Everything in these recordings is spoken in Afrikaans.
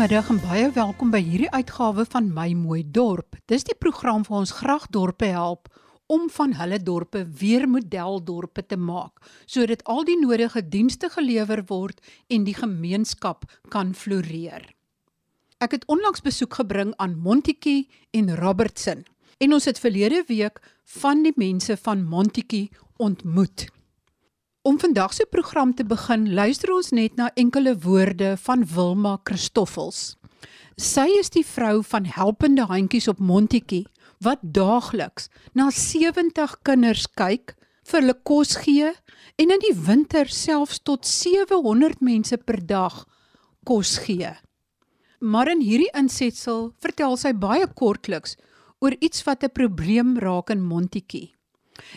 Goeiemiddag en baie welkom by hierdie uitgawe van My Mooi Dorp. Dis die program waar ons graag dorpe help om van hulle dorpe weer modeldorpe te maak sodat al die nodige dienste gelewer word en die gemeenskap kan floreer. Ek het onlangs besoek gebring aan Montetjie en Robertson en ons het verlede week van die mense van Montetjie ontmoet. Om vandag se program te begin, luister ons net na enkele woorde van Wilma Christoffels. Sy is die vrou van helpende handjies op Montetjie wat daagliks na 70 kinders kyk, vir hulle kos gee en in die winter selfs tot 700 mense per dag kos gee. Maar in hierdie insetsel vertel sy baie kortliks oor iets wat 'n probleem raak in Montetjie.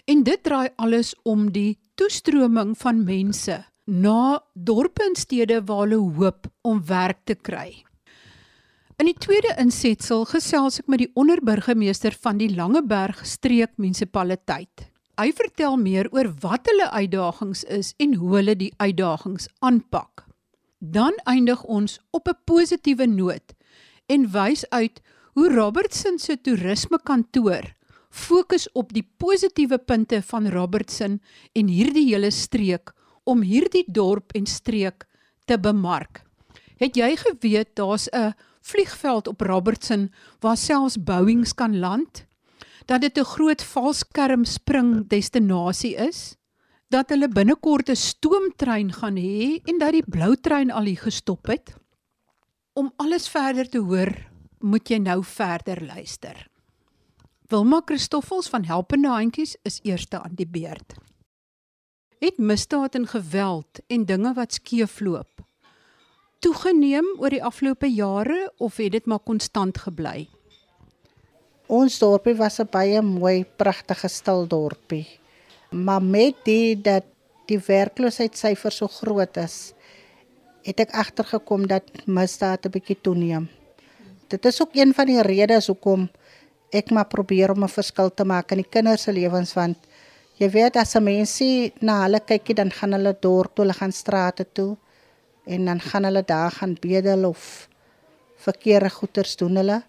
En dit draai alles om die toestroming van mense na dorpe en stede waar hulle hoop om werk te kry. In die tweede insetsel gesels ek met die onderburgemeester van die Langeberg streek munisipaliteit. Hy vertel meer oor wat hulle uitdagings is en hoe hulle die uitdagings aanpak. Dan eindig ons op 'n positiewe noot en wys uit hoe Robertson se toerisme kantoor fokus op die positiewe punte van Robertson en hierdie hele streek om hierdie dorp en streek te bemark. Het jy geweet daar's 'n vliegveld op Robertson waar selfs Boeings kan land? Dat dit 'n groot valskerm spring destinasie is? Dat hulle binnekort 'n stoomtrein gaan hê en dat die blou trein al hier gestop het? Om alles verder te hoor, moet jy nou verder luister. Wilma Christoffels van Helpende Handjies is eerste aan die beurt. Het misdaad en geweld en dinge wat skeefloop toegeneem oor die afgelope jare of het dit maar konstant gebly? Ons dorpie was 'n baie mooi, pragtige stil dorpie. Maar met die dat die werkloosheidsyfer so groot is, het ek agtergekom dat misdaad 'n bietjie toeneem. Dit is ook een van die redes hoekom ek maar probeer om 'n verskil te maak in die kinders se lewens want jy weet as 'n mensie na hulle kykie dan gaan hulle dorp toe, hulle gaan strate toe en dan gaan hulle daar gaan bedel of verkeerde goeders doen hulle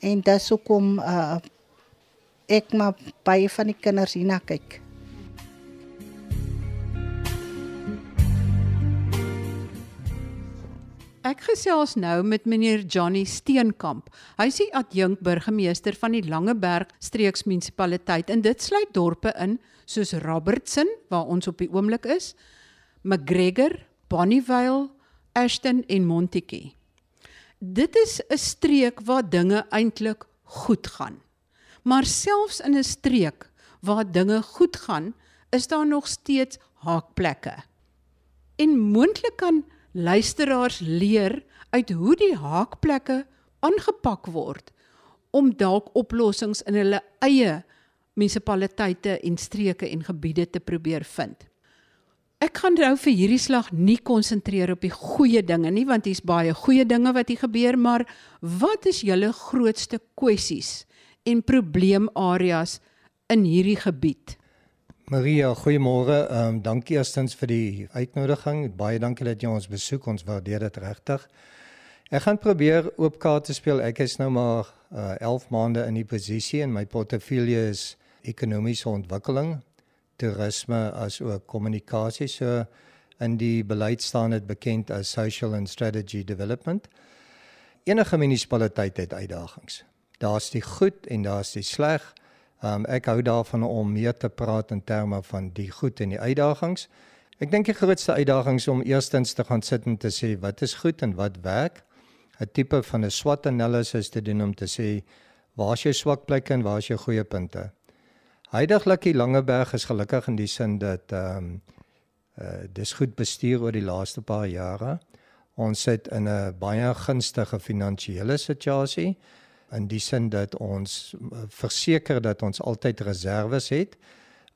en dis hoekom uh, ek maar baie van die kinders hierna kyk. Ek gesels nou met meneer Johnny Steenkamp. Hy is die adjunk burgemeester van die Langeberg streeksmunisipaliteit en dit sluit dorpe in soos Robertson waar ons op die oomblik is, McGregor, Bonnievale, Ashton en Montetjie. Dit is 'n streek waar dinge eintlik goed gaan. Maar selfs in 'n streek waar dinge goed gaan, is daar nog steeds haakplekke. En moontlik kan luisteraars leer uit hoe die haakplekke aangepak word om dalk oplossings in hulle eie munisipaliteite en streke en gebiede te probeer vind. Ek gaan nou vir hierdie slag nie konsentreer op die goeie dinge nie want hier's baie goeie dinge wat hier gebeur, maar wat is julle grootste kwessies en probleemareas in hierdie gebied? Maria, goeiemôre. Ehm um, dankie eerstens vir die uitnodiging. Baie dankie dat jy ons besoek. Ons waardeer dit regtig. Ek gaan probeer oop kaarte speel. Ek is nou maar uh, eh, 11 maande in die posisie en my portefeulje is ekonomiese ontwikkeling, toerisme as ook kommunikasie. So in die beleid staan dit bekend as social and strategy development. Enige munisipaliteit het uitdagings. Daar's die goed en daar's die sleg. Um ek hou daarvan om meer te praat in terme van die goed en die uitdagings. Ek dink die grootste uitdaging is om eerstens te gaan sit en te sê wat is goed en wat werk. 'n Tipe van 'n SWOT analysis te doen om te sê waar is jou swak plekke en waar is jou goeie punte. Heidiglik die Langeberg is gelukkig in die sin dat ehm um, uh dis goed bestuur oor die laaste paar jare. Ons sit in 'n baie gunstige finansiële situasie in die sin dat ons eh, verseker dat ons altyd reserves het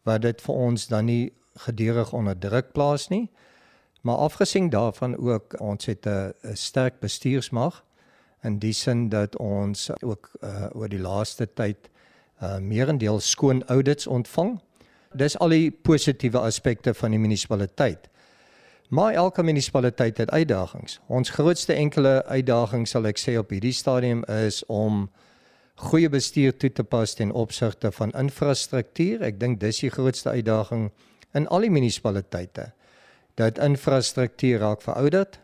wat dit vir ons dan nie gedurig onder druk plaas nie. Maar afgesien daarvan ook ons het 'n sterk bestuursmag in die sin dat ons ook uh, oor die laaste tyd uh, meerendeel skoon audits ontvang. Dis al die positiewe aspekte van die munisipaliteit. Maar elke munisipaliteit het uitdagings. Ons grootste enkele uitdaging sal ek sê op hierdie stadium is om goeie bestuur toe te pas ten opsigte van infrastruktuur. Ek dink dis die grootste uitdaging in al die munisipaliteite. Dat infrastruktuur raak verouderd.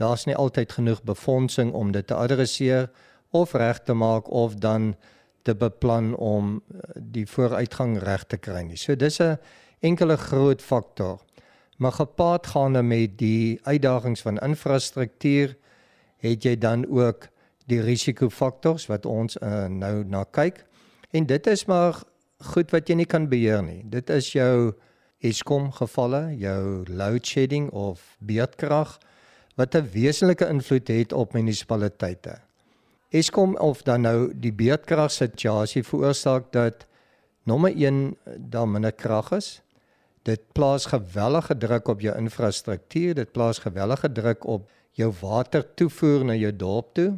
Daar's nie altyd genoeg befondsing om dit te adresseer of reg te maak of dan te beplan om eh, die vooruitgang reg te kry nie. So dis 'n enkele groot faktor. Maar gepaard gaande met die uitdagings van infrastruktuur het jy dan ook die risikofaktors wat ons uh, nou na kyk. En dit is maar goed wat jy nie kan beheer nie. Dit is jou Eskom gevalle, jou load shedding of beerdkrag wat 'n wesenlike invloed het op munisipaliteite. Eskom of dan nou die beerdkrag situasie veroorsaak dat nommer 1 daar minder krag is. Dit plaas gewellige druk op jou infrastruktuur, dit plaas gewellige druk op jou watertoevoer na jou dorp toe.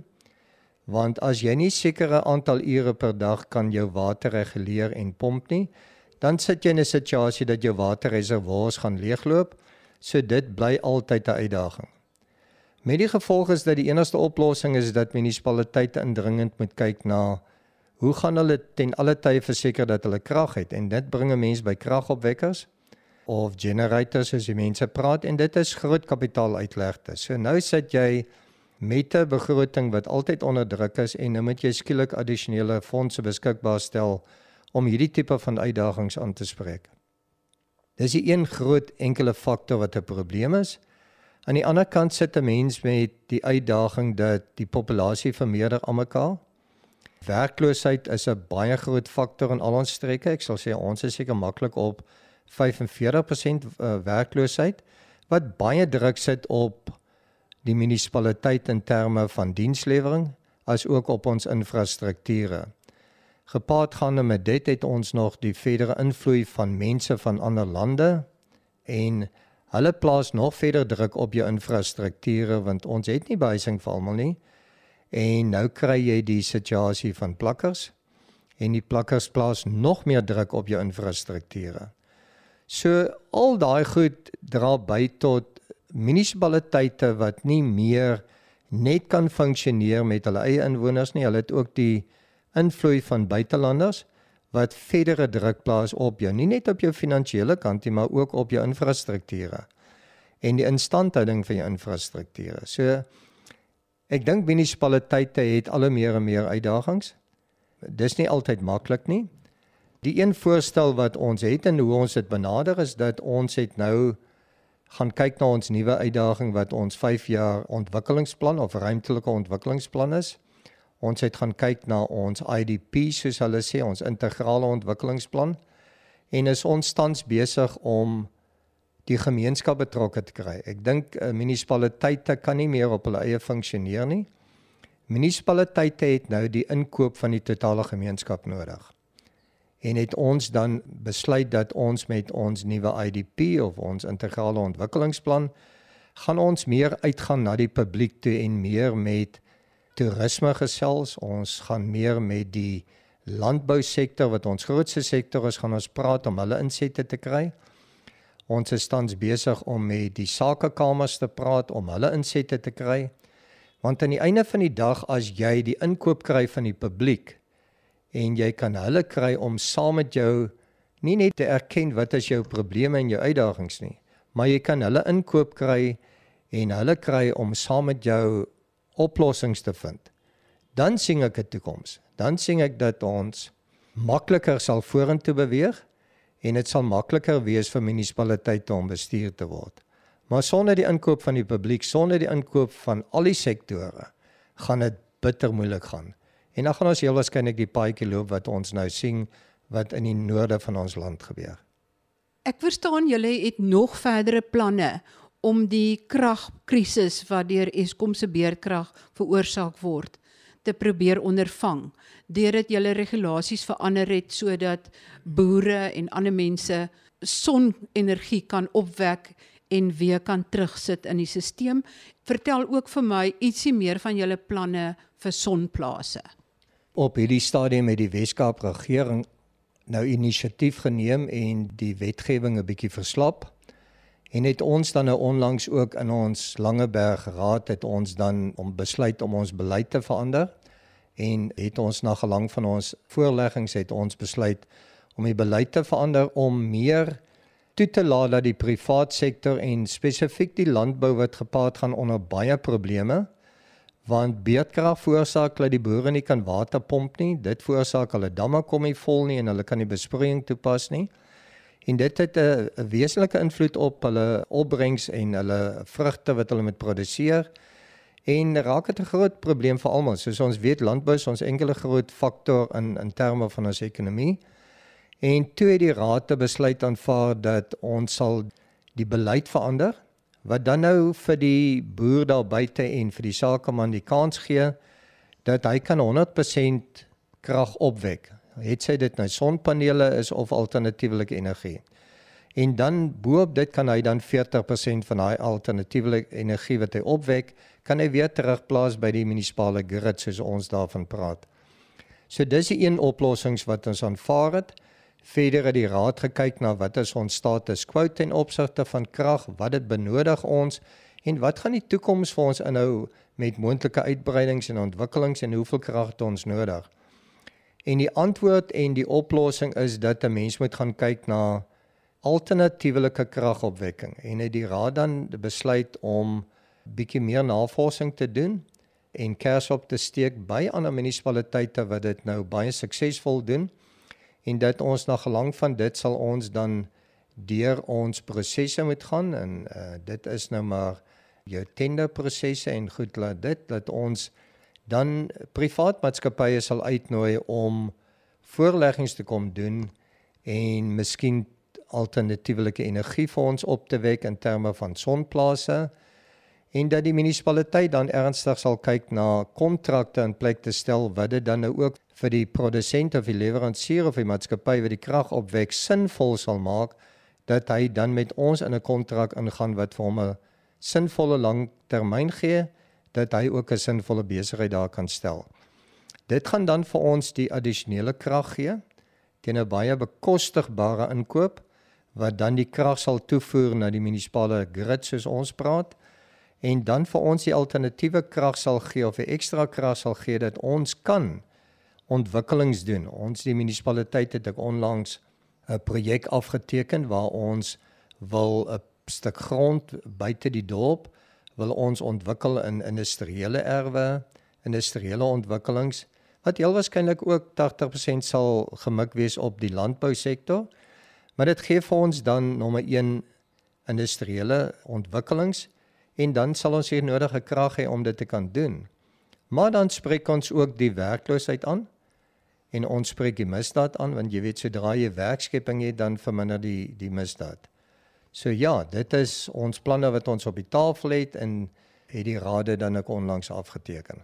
Want as jy nie sekere aantal ure per dag kan jou water reguleer en pomp nie, dan sit jy in 'n situasie dat jou waterreservoirs gaan leegloop. So dit bly altyd 'n uitdaging. Met die gevolg is dat die enigste oplossing is dat munisipaliteite indringend moet kyk na hoe gaan hulle ten alle tye verseker dat hulle krag het en dit bring 'n mens by kragopwekkers of generators as jy mense praat en dit is groot kapitaaluitlegte. So nou sit jy met 'n begroting wat altyd onder druk is en nou moet jy skielik addisionele fondse beskikbaar stel om hierdie tipe van uitdagings aan te spreek. Dis die een groot enkele faktor wat 'n probleem is. Aan die ander kant sit 'n mens met die uitdaging dat die populasie vermeerder almekaar. Werkloosheid is 'n baie groot faktor in al ons streke. Ek sal sê ons is seker maklik op 45% eh, werkloosheid wat baie druk sit op die munisipaliteit in terme van dienslewering as ook op ons infrastrukture. Gepaard gaande met dit het ons nog die verdere invloed van mense van ander lande en hulle plaas nog verder druk op jou infrastrukture want ons het nie behuising vir almal nie. En nou kry jy die situasie van plakkers en die plakkers plaas nog meer druk op jou infrastrukture. So al daai goed dra by tot munisipaliteite wat nie meer net kan funksioneer met hulle eie inwoners nie. Hulle het ook die invloed van buitelanders wat verdere druk plaas op jou, nie net op jou finansiële kant nie, maar ook op jou infrastrukture en die instandhouding van jou infrastrukture. So ek dink munisipaliteite het al meer en meer uitdagings. Dis nie altyd maklik nie. Die een voorstel wat ons het en hoe ons dit benader is dat ons het nou gaan kyk na ons nuwe uitdaging wat ons 5 jaar ontwikkelingsplan of ruimtelike ontwikkelingsplan is. Ons het gaan kyk na ons IDP soos hulle sê, ons integrale ontwikkelingsplan en is ons tans besig om die gemeenskap betrokke te kry. Ek dink uh, munisipaliteite kan nie meer op hulle eie funksioneer nie. Munisipaliteite het nou die inkoop van die totale gemeenskap nodig. En het ons dan besluit dat ons met ons nuwe IDP of ons integrale ontwikkelingsplan gaan ons meer uitgaan na die publiek toe en meer met toerisme gesels. Ons gaan meer met die landbousektor wat ons grootste sektor is, gaan ons praat om hulle insette te kry. Ons is tans besig om met die sakekamers te praat om hulle insette te kry. Want aan die einde van die dag as jy die inkoop kry van die publiek en jy kan hulle kry om saam met jou nie net te erken wat is jou probleme en jou uitdagings nie, maar jy kan hulle inkoop kry en hulle kry om saam met jou oplossings te vind. Dan sien ek 'n toekoms. Dan sien ek dat ons makliker sal vorentoe beweeg en dit sal makliker wees vir munisipaliteite om bestuur te word. Maar sonder die inkoop van die publiek, sonder die inkoop van al die sektore, gaan dit bitter moeilik gaan. En dan gaan ons heel waarskynlik die paadjie loop wat ons nou sien wat in die noorde van ons land gebeur. Ek verstaan julle het nog verdere planne om die kragkrisis wat deur Eskom se beerkrag veroorsaak word te probeer ondervang deurdat julle regulasies verander het sodat boere en ander mense sonenergie kan opwek en weer kan terugsit in die stelsel. Vertel ook vir my ietsie meer van julle planne vir sonplase. Op hierdie stadium het die Weskaap regering nou inisiatief geneem en die wetgewing 'n bietjie verslap. En het ons dan nou onlangs ook in ons Langeberg Raad het ons dan om besluit om ons beleid te verander. En het ons na gelang van ons voorleggings het ons besluit om die beleid te verander om meer toe te laat dat die privaat sektor en spesifiek die landbou wat gepaard gaan onder baie probleme want beerdkrag veroorsaak dat die boere nie kan water pomp nie. Dit veroorsaak hulle damme kom nie vol nie en hulle kan nie besproeiing toepas nie. En dit het 'n wesenlike invloed op hulle opbrengs en hulle vrugte wat hulle moet produseer. En raak dit 'n groot probleem vir almal. Soos ons weet landbou is ons enkele groot faktor in in terme van ons ekonomie. En toe het die raad te besluit aanvaar dat ons sal die beleid verander wat dan nou vir die boer daar buite en vir die sakeman die kans gee dat hy kan 100% krag opwek het sy dit nou sonpanele is of alternatiewe energie. En dan boop dit kan hy dan 40% van daai alternatiewe energie wat hy opwek, kan hy weer terugplaas by die munisipale grid soos ons daarvan praat. So dis die een oplossings wat ons aanvaar het. Verder het die raad gekyk na wat is ons status quo ten opsigte van krag, wat dit benodig ons en wat gaan die toekoms vir ons inhou met moontlike uitbreidings en ontwikkelings en hoeveel krag het ons nodig? En die antwoord en die oplossing is dat 'n mens moet gaan kyk na alternatiewe kragopwekking en het die raad dan besluit om bietjie meer navorsing te doen en kers op te steek by ander munisipaliteite wat dit nou baie suksesvol doen en dat ons na gelang van dit sal ons dan deur ons prosesse moet gaan en uh, dit is nou maar jou tenderprosesse en goed laat dit dat ons dan privaat maatskappye sal uitnooi om voorleggings te kom doen en miskien alternatiewe energie vir ons op te wek in terme van sonplase en dat die munisipaliteit dan ernstig sal kyk na kontrakte in plek te stel wat dit dan nou ook vir die produsent of die leweransier of die maatskappy wat die krag opwek sinvol sal maak dat hy dan met ons in 'n kontrak ingaan wat vir hom 'n sinvolle langtermyn gee dat hy ook 'n sinvolle besigheid daar kan stel. Dit gaan dan vir ons die addisionele krag gee teen 'n baie bekostigbare inkoop wat dan die krag sal toevoer na die munisipale grid soos ons praat en dan vir ons die alternatiewe krag sal gee of 'n ekstra krag sal gee dat ons kan ontwikkelings doen. Ons die munisipaliteit het ek onlangs 'n projek afgeteken waar ons wil 'n stuk grond buite die dorp wil ons ontwikkel in industriële erwe, industriële ontwikkelings wat heel waarskynlik ook 80% sal gemik wees op die landbousektor. Maar dit gee vir ons dan nommer 1 industriële ontwikkelings en dan sal ons hier nodige krag hê om dit te kan doen. Maar dan spreek ons ook die werkloosheid aan en ons spreek die misdaad aan want jy weet sodra jy werkskepping het dan verminder die die misdaad. So ja, dit is ons planne wat ons op die tafel het en het die rade dan ek onlangs afgeteken.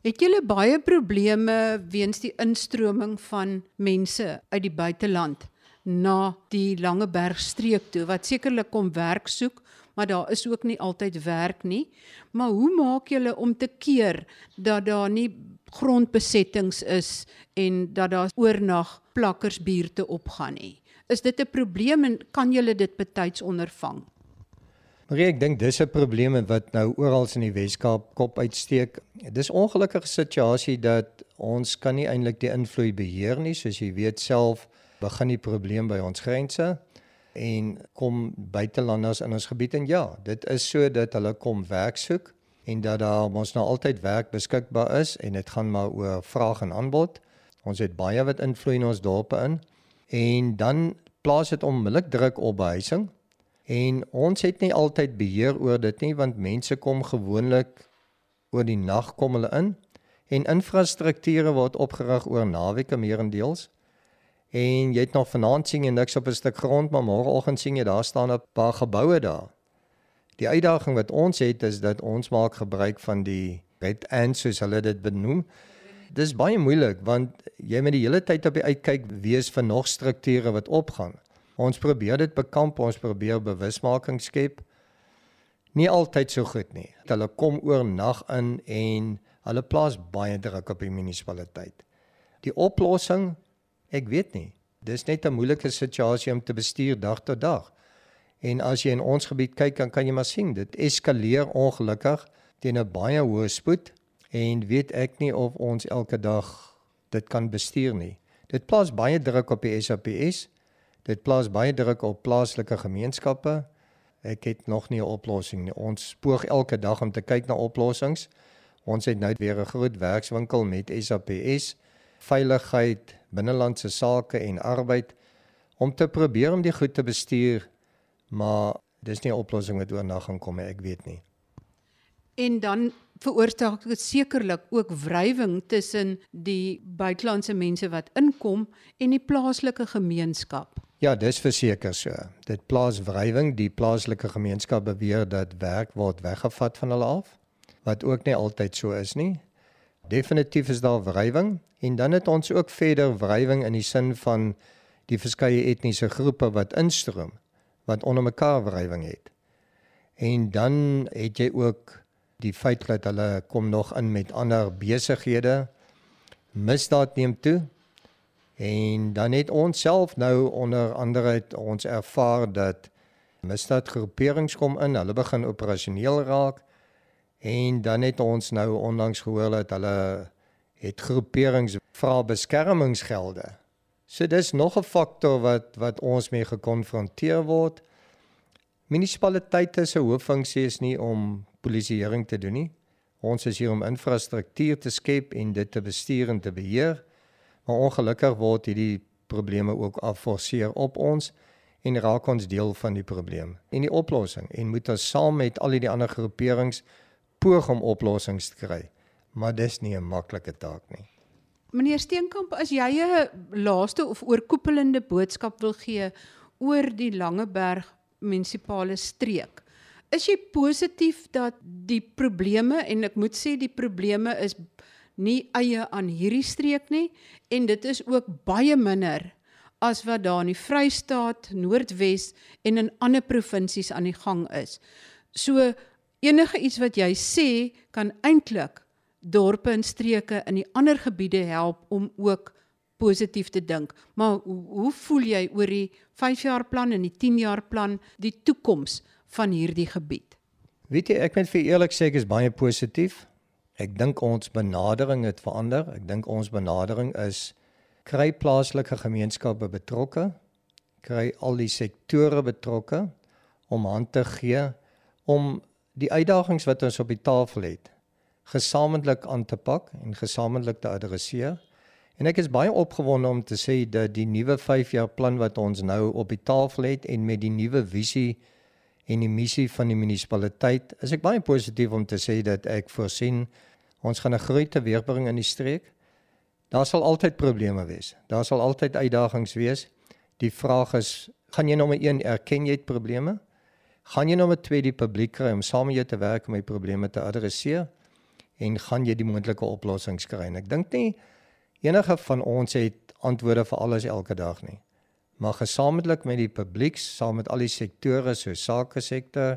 Het julle baie probleme weens die instroming van mense uit die buiteland na die Langeberg streek toe wat sekerlik kom werk soek, maar daar is ook nie altyd werk nie. Maar hoe maak julle om te keer dat daar nie grondbesettings is en dat daar oornag plakkersbuurte opgaan nie? Is dit 'n probleem en kan julle dit betyds ondervang? Marie, ek dink dis 'n probleem wat nou oral in die Weskaap kop uitsteek. Dis ongelukkige situasie dat ons kan nie eintlik die invloed beheer nie, soos jy weet self begin die probleem by ons grense en kom buitelanders in ons gebied en ja, dit is so dat hulle kom werk soek en dat daar ons nou altyd werk beskikbaar is en dit gaan maar oor vraag en aanbod. Ons het baie wat invloed in ons dorpe in. En dan plaas dit onmiddellik druk op behuising. En ons het nie altyd beheer oor dit nie want mense kom gewoonlik oor die nag kom hulle in. En infrastrukture word opgerig oor naweke meerendeels. En jy het nog vanaand sien jy niks op 'n stuk grond maar môreoggend sien jy daar staan 'n paar geboue daar die uitdaging wat ons het is dat ons maak gebruik van die red ant soos hulle dit benoem dis baie moeilik want jy moet die hele tyd op die uitkyk wees vir nog strukture wat opgaan. Ons probeer dit bekamp, ons probeer bewusmaking skep. Nie altyd so goed nie. Hulle kom oor nag in en hulle plaas baie druk op die munisipaliteit. Die oplossing, ek weet nie. Dis net 'n moeilike situasie om te bestuur dag tot dag. En as jy in ons gebied kyk, dan kan jy maar sien dit eskaleer ongelukkig teen 'n baie hoë spoed en weet ek nie of ons elke dag dit kan bestuur nie. Dit plaas baie druk op die SAPS. Dit plaas baie druk op plaaslike gemeenskappe. Ek het nog nie 'n oplossing nie. Ons spoeg elke dag om te kyk na oplossings. Ons het nou weer 'n groot werkswinkel met SAPS, veiligheid, binnelandse sake en arbeid om te probeer om die goed te bestuur, maar dis nie 'n oplossing wat oornag gaan kom nie, ek weet nie. En dan veroorsaak dit sekerlik ook wrywing tussen die buitelandse mense wat inkom en die plaaslike gemeenskap. Ja, dis verseker so. Dit plaas wrywing, die plaaslike gemeenskap beweer dat werk word weggevat van hulle af, wat ook nie altyd so is nie. Definitief is daar wrywing en dan het ons ook verder wrywing in die sin van die verskeie etniese groepe wat instroom wat onder mekaar wrywing het. En dan het jy ook die feit dat hulle kom nog in met ander besighede. Misdaad neem toe. En dan het ons self nou onder andere ons ervaar dat misdaadgroeperings kom in, hulle begin operasioneel raak. En dan het ons nou onlangs gehoor dat hulle het groeperings vra beskermingsgelde. So dis nog 'n faktor wat wat ons mee gekonfronteer word. Munisipaliteite se hooffunksie is nie om polisieering te doen nie. Ons is hier om infrastruktuur te skep en dit te bestuur en te beheer. Maar ongelukkig word hierdie probleme ook afforceer op ons en raak ons deel van die probleem en die oplossing en moet ons saam met al die ander groeperings poog om oplossings te kry. Maar dis nie 'n maklike taak nie. Meneer Steenkamp, as jy 'n laaste of oorkoepelende boodskap wil gee oor die Langeberg munisipale streek, is jy positief dat die probleme en ek moet sê die probleme is nie eie aan hierdie streek nie en dit is ook baie minder as wat daar in die Vrystaat, Noordwes en in ander provinsies aan die gang is. So enige iets wat jy sê kan eintlik dorpe en streke in die ander gebiede help om ook positief te dink. Maar hoe, hoe voel jy oor die 5 jaar plan en die 10 jaar plan, die toekoms van hierdie gebied? Weet jy, ek moet vir eerlik sê ek is baie positief. Ek dink ons benadering het verander. Ek dink ons benadering is kry plaaslike gemeenskappe betrokke, kry al die sektore betrokke om hand te gee om die uitdagings wat ons op die tafel het gesamentlik aan te pak en gesamentlik te adresseer. En ek is baie opgewonde om te sê dat die nuwe 5-jaar plan wat ons nou op die tafel het en met die nuwe visie en die missie van die munisipaliteit, is ek baie positief om te sê dat ek voorsien ons gaan 'n groei teweegbring in die streek. Daar sal altyd probleme wees. Daar sal altyd uitdagings wees. Die vraag is, gaan jy nommer 1 erken jy het probleme? gaan jy met twee die publiek kry om saam met jou te werk om die probleme te adresseer en gaan jy die moontlike oplossings kry. En ek dink nie enige van ons het antwoorde vir alles elke dag nie. Maar gesamentlik met die publiek, saam met al die sektore so sake sektor,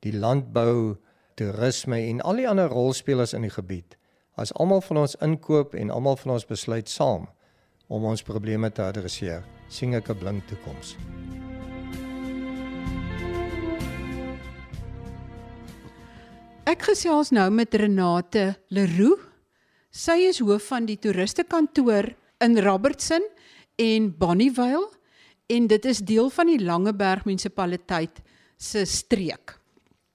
die landbou, toerisme en al die ander rolspelers in die gebied, as almal van ons inkoop en almal van ons besluit saam om ons probleme te adresseer, sien ek 'n blink toekoms. Ek gesels nou met Renate Leroux. Sy is hoof van die toeristekantoor in Robertson en Bonnievale en dit is deel van die Langeberg munisipaliteit se streek.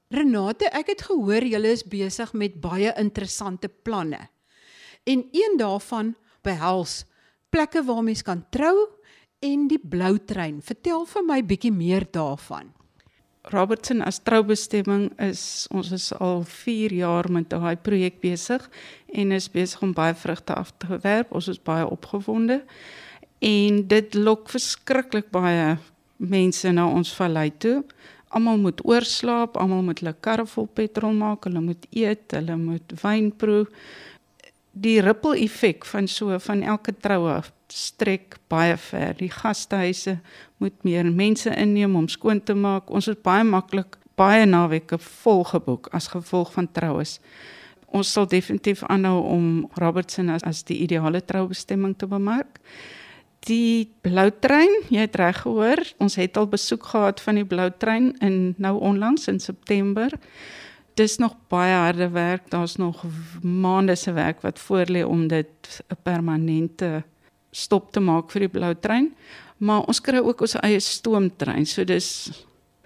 Renate, ek het gehoor julle is besig met baie interessante planne. En een daarvan behels plekke waar mens kan trou en die blou trein. Vertel vir my bietjie meer daarvan. Robertson as troubestemming is ons is al 4 jaar met daai projek besig en is besig om baie vrugte af te werp. Ons is baie opgewonde en dit lok verskriklik baie mense na ons vallei toe. Almal moet oorslaap, almal moet hulle karre vol petrol maak, hulle moet eet, hulle moet wyn proe. Die ripple effek van so van elke troue strek baie ver. Die gastehuise moet meer mense inneem om skoon te maak. Ons is baie maklik baie naweke vol geboek as gevolg van troues. Ons sal definitief aanhou om Robertson as, as die ideale troubestemming te bemark. Die blou trein, jy het reg gehoor, ons het al besoek gehad van die blou trein in nou onlangs in September. Dis nog baie harde werk, daar's nog maande se werk wat voorlê om dit 'n permanente stop te maak vir die blou trein. Maar ons kry ook ons eie stoomtrein, so dis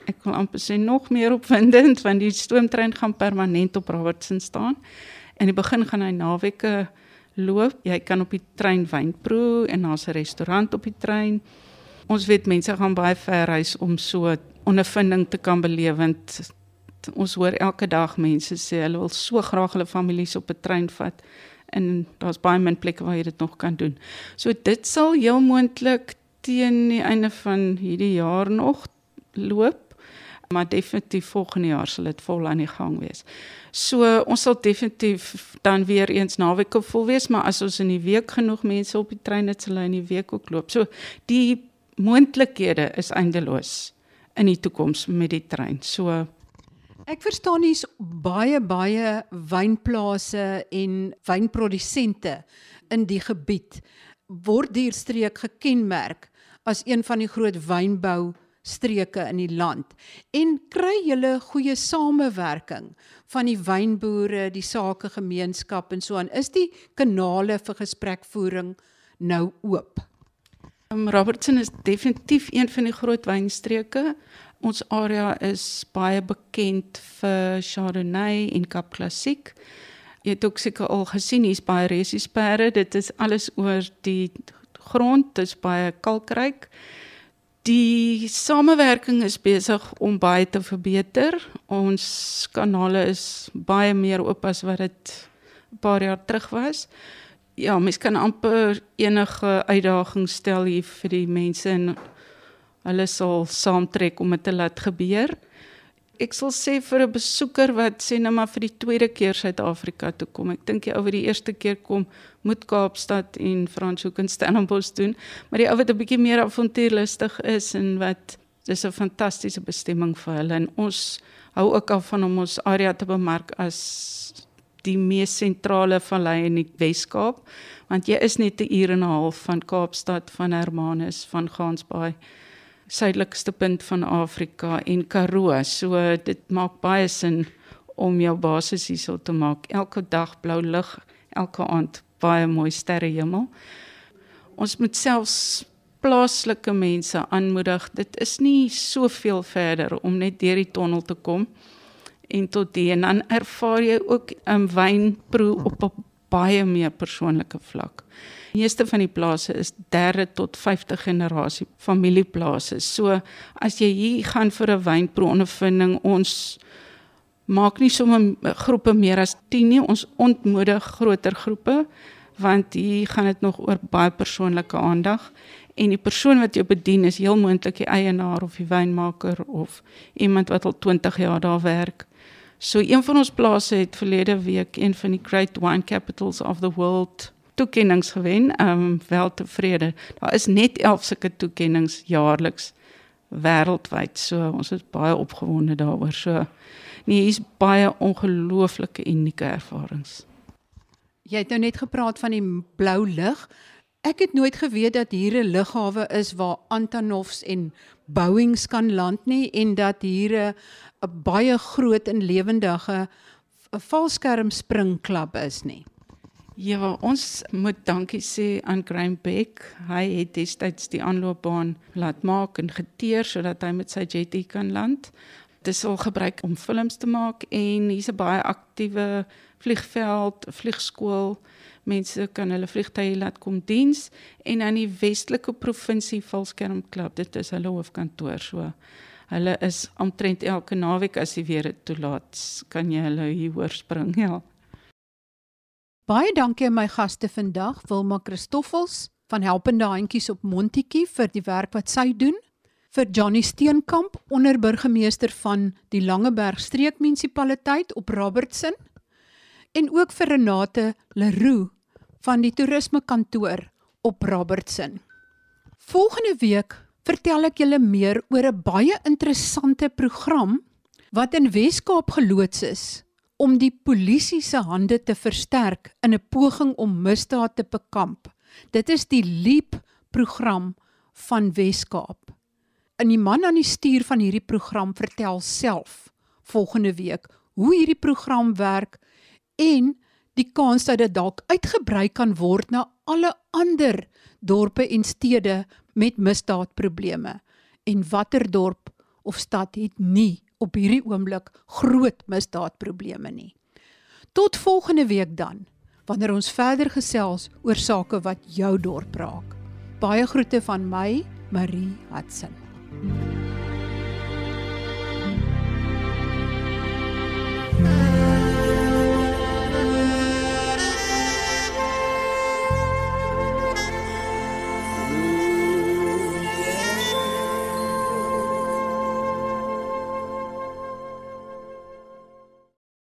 ek wil amper sê nog meer opwindend want die stoomtrein gaan permanent op Robertson staan. In die begin gaan hy naweke loop. Jy kan op die trein wyn proe en daar's 'n restaurant op die trein. Ons weet mense gaan baie ver reis om so 'n ondervinding te kan beleef want ons hoor elke dag mense sê hulle wil so graag hulle families op 'n trein vat en daar's baie min plekke waar jy dit nog kan doen. So dit sal heel moontlik teen die einde van hierdie jaar nog loop maar definitief volgende jaar sal dit vol aan die gang wees. So ons sal definitief dan weer eens naweke vol wees, maar as ons in die week genoeg mense op die trein het, sal hy in die week ook loop. So die moontlikhede is eindeloos in die toekoms met die trein. So Ek verstaan hier's baie baie wynplase en wynprodusente in die gebied word die streek gekenmerk as een van die groot wynbou streke in die land en kry julle goeie samewerking van die wynboere, die sakegemeenskap en so aan. Is die kanale vir gesprekvoering nou oop? Um, Robertson is definitief een van die groot wynstreke. Ons area is baie bekend vir Chardonnay en Cap Classique. Jy het ook seker al gesien hier's baie resiespere. Dit is alles oor die grond, dit is baie kalkryk. Die samewerking is besig om baie te verbeter. Ons kanale is baie meer oop as wat dit 'n paar jaar terug was. Ja, mens kan amper enige uitdaging stel hier vir die mense en hulle sal saamtrek om dit te laat gebeur. Ek sal sê vir 'n besoeker wat sê nou maar vir die tweede keer Suid-Afrika toe kom. Ek dink die ou wat die eerste keer kom, moet Kaapstad en Franshoek en Stellenbosch doen, maar die ou wat 'n bietjie meer avontuurlustig is en wat dis 'n fantastiese bestemming vir hulle. En ons hou ook af van om ons area te bemark as die mees sentrale vallei in die Wes-Kaap, want jy is net 'n uur en 'n half van Kaapstad, van Hermanus, van Gansbaai suidelikste punt van Afrika en Karoo. So dit maak baie sin om jou basis hierso te maak. Elke dag blou lig, elke aand baie mooi sterrehemel. Ons moet selfs plaaslike mense aanmoedig. Dit is nie soveel verder om net deur die tonnel te kom en tot die en dan ervaar jy ook 'n wynproe op 'n baie meer persoonlike vlak. Meeste van die plase is derde tot 5de generasie familieplase. So as jy hier gaan vir 'n wynproe ondervinding, ons maak nie sommer groepe meer as 10 nie, ons ontmoedig groter groepe want hier gaan dit nog oor baie persoonlike aandag en die persoon wat jou bedien is heel moontlik die eienaar of die wynmaker of iemand wat al 20 jaar daar werk. So een van ons plase het verlede week een van die great wine capitals of the world toekennings gewen. Ehm um, wel tevrede. Daar is net 11 sulke toekennings jaarliks wêreldwyd. So ons is baie opgewonde daaroor. So nee, hier's baie ongelooflike unieke ervarings. Jy het nou net gepraat van die blou lig. Ek het nooit geweet dat hier 'n lughawe is waar Antonovs en Boeings kan land nie en dat hier 'n baie groot en lewendige valskermspringklub is nie. Ja, ons moet dankie sê aan Graham Beck. Hy het destyds die aanloopbaan laat maak en geteer sodat hy met sy jetty kan land. Dit is al gebruik om films te maak en hier's 'n baie aktiewe vliegveld, vliegskool. Mense kan hulle vliegtye laat kom diens en aan die Westelike Provinsie Valskermklub, dit is hulle hoofkantoor so. Hulle is omtrent elke naweek as die weer toelaat, kan jy hulle hier hoor spring, ja. Baie dankie aan my gaste vandag, Wilma Christoffels van Helpende Handjies op Montetjie vir die werk wat sy doen, vir Johnny Steenkamp, onderburgemeester van die Langeberg streekmunisipaliteit op Robertson. En ook vir Renate Leroux van die toerisme kantoor op Robertson. Volgende week vertel ek julle meer oor 'n baie interessante program wat in Wes-Kaap geloods is om die polisie se hande te versterk in 'n poging om misdaad te bekamp. Dit is die Leap program van Weskaap. In die man aan die stuur van hierdie program vertel self volgende week hoe hierdie program werk en die kans dat dit dalk uitgebrei kan word na alle ander dorpe en stede met misdaadprobleme. En watter dorp of stad het nie op hierdie oomblik groot misdaadprobleme nie. Tot volgende week dan, wanneer ons verder gesels oor sake wat jou dorp raak. Baie groete van my, Marie Hudson.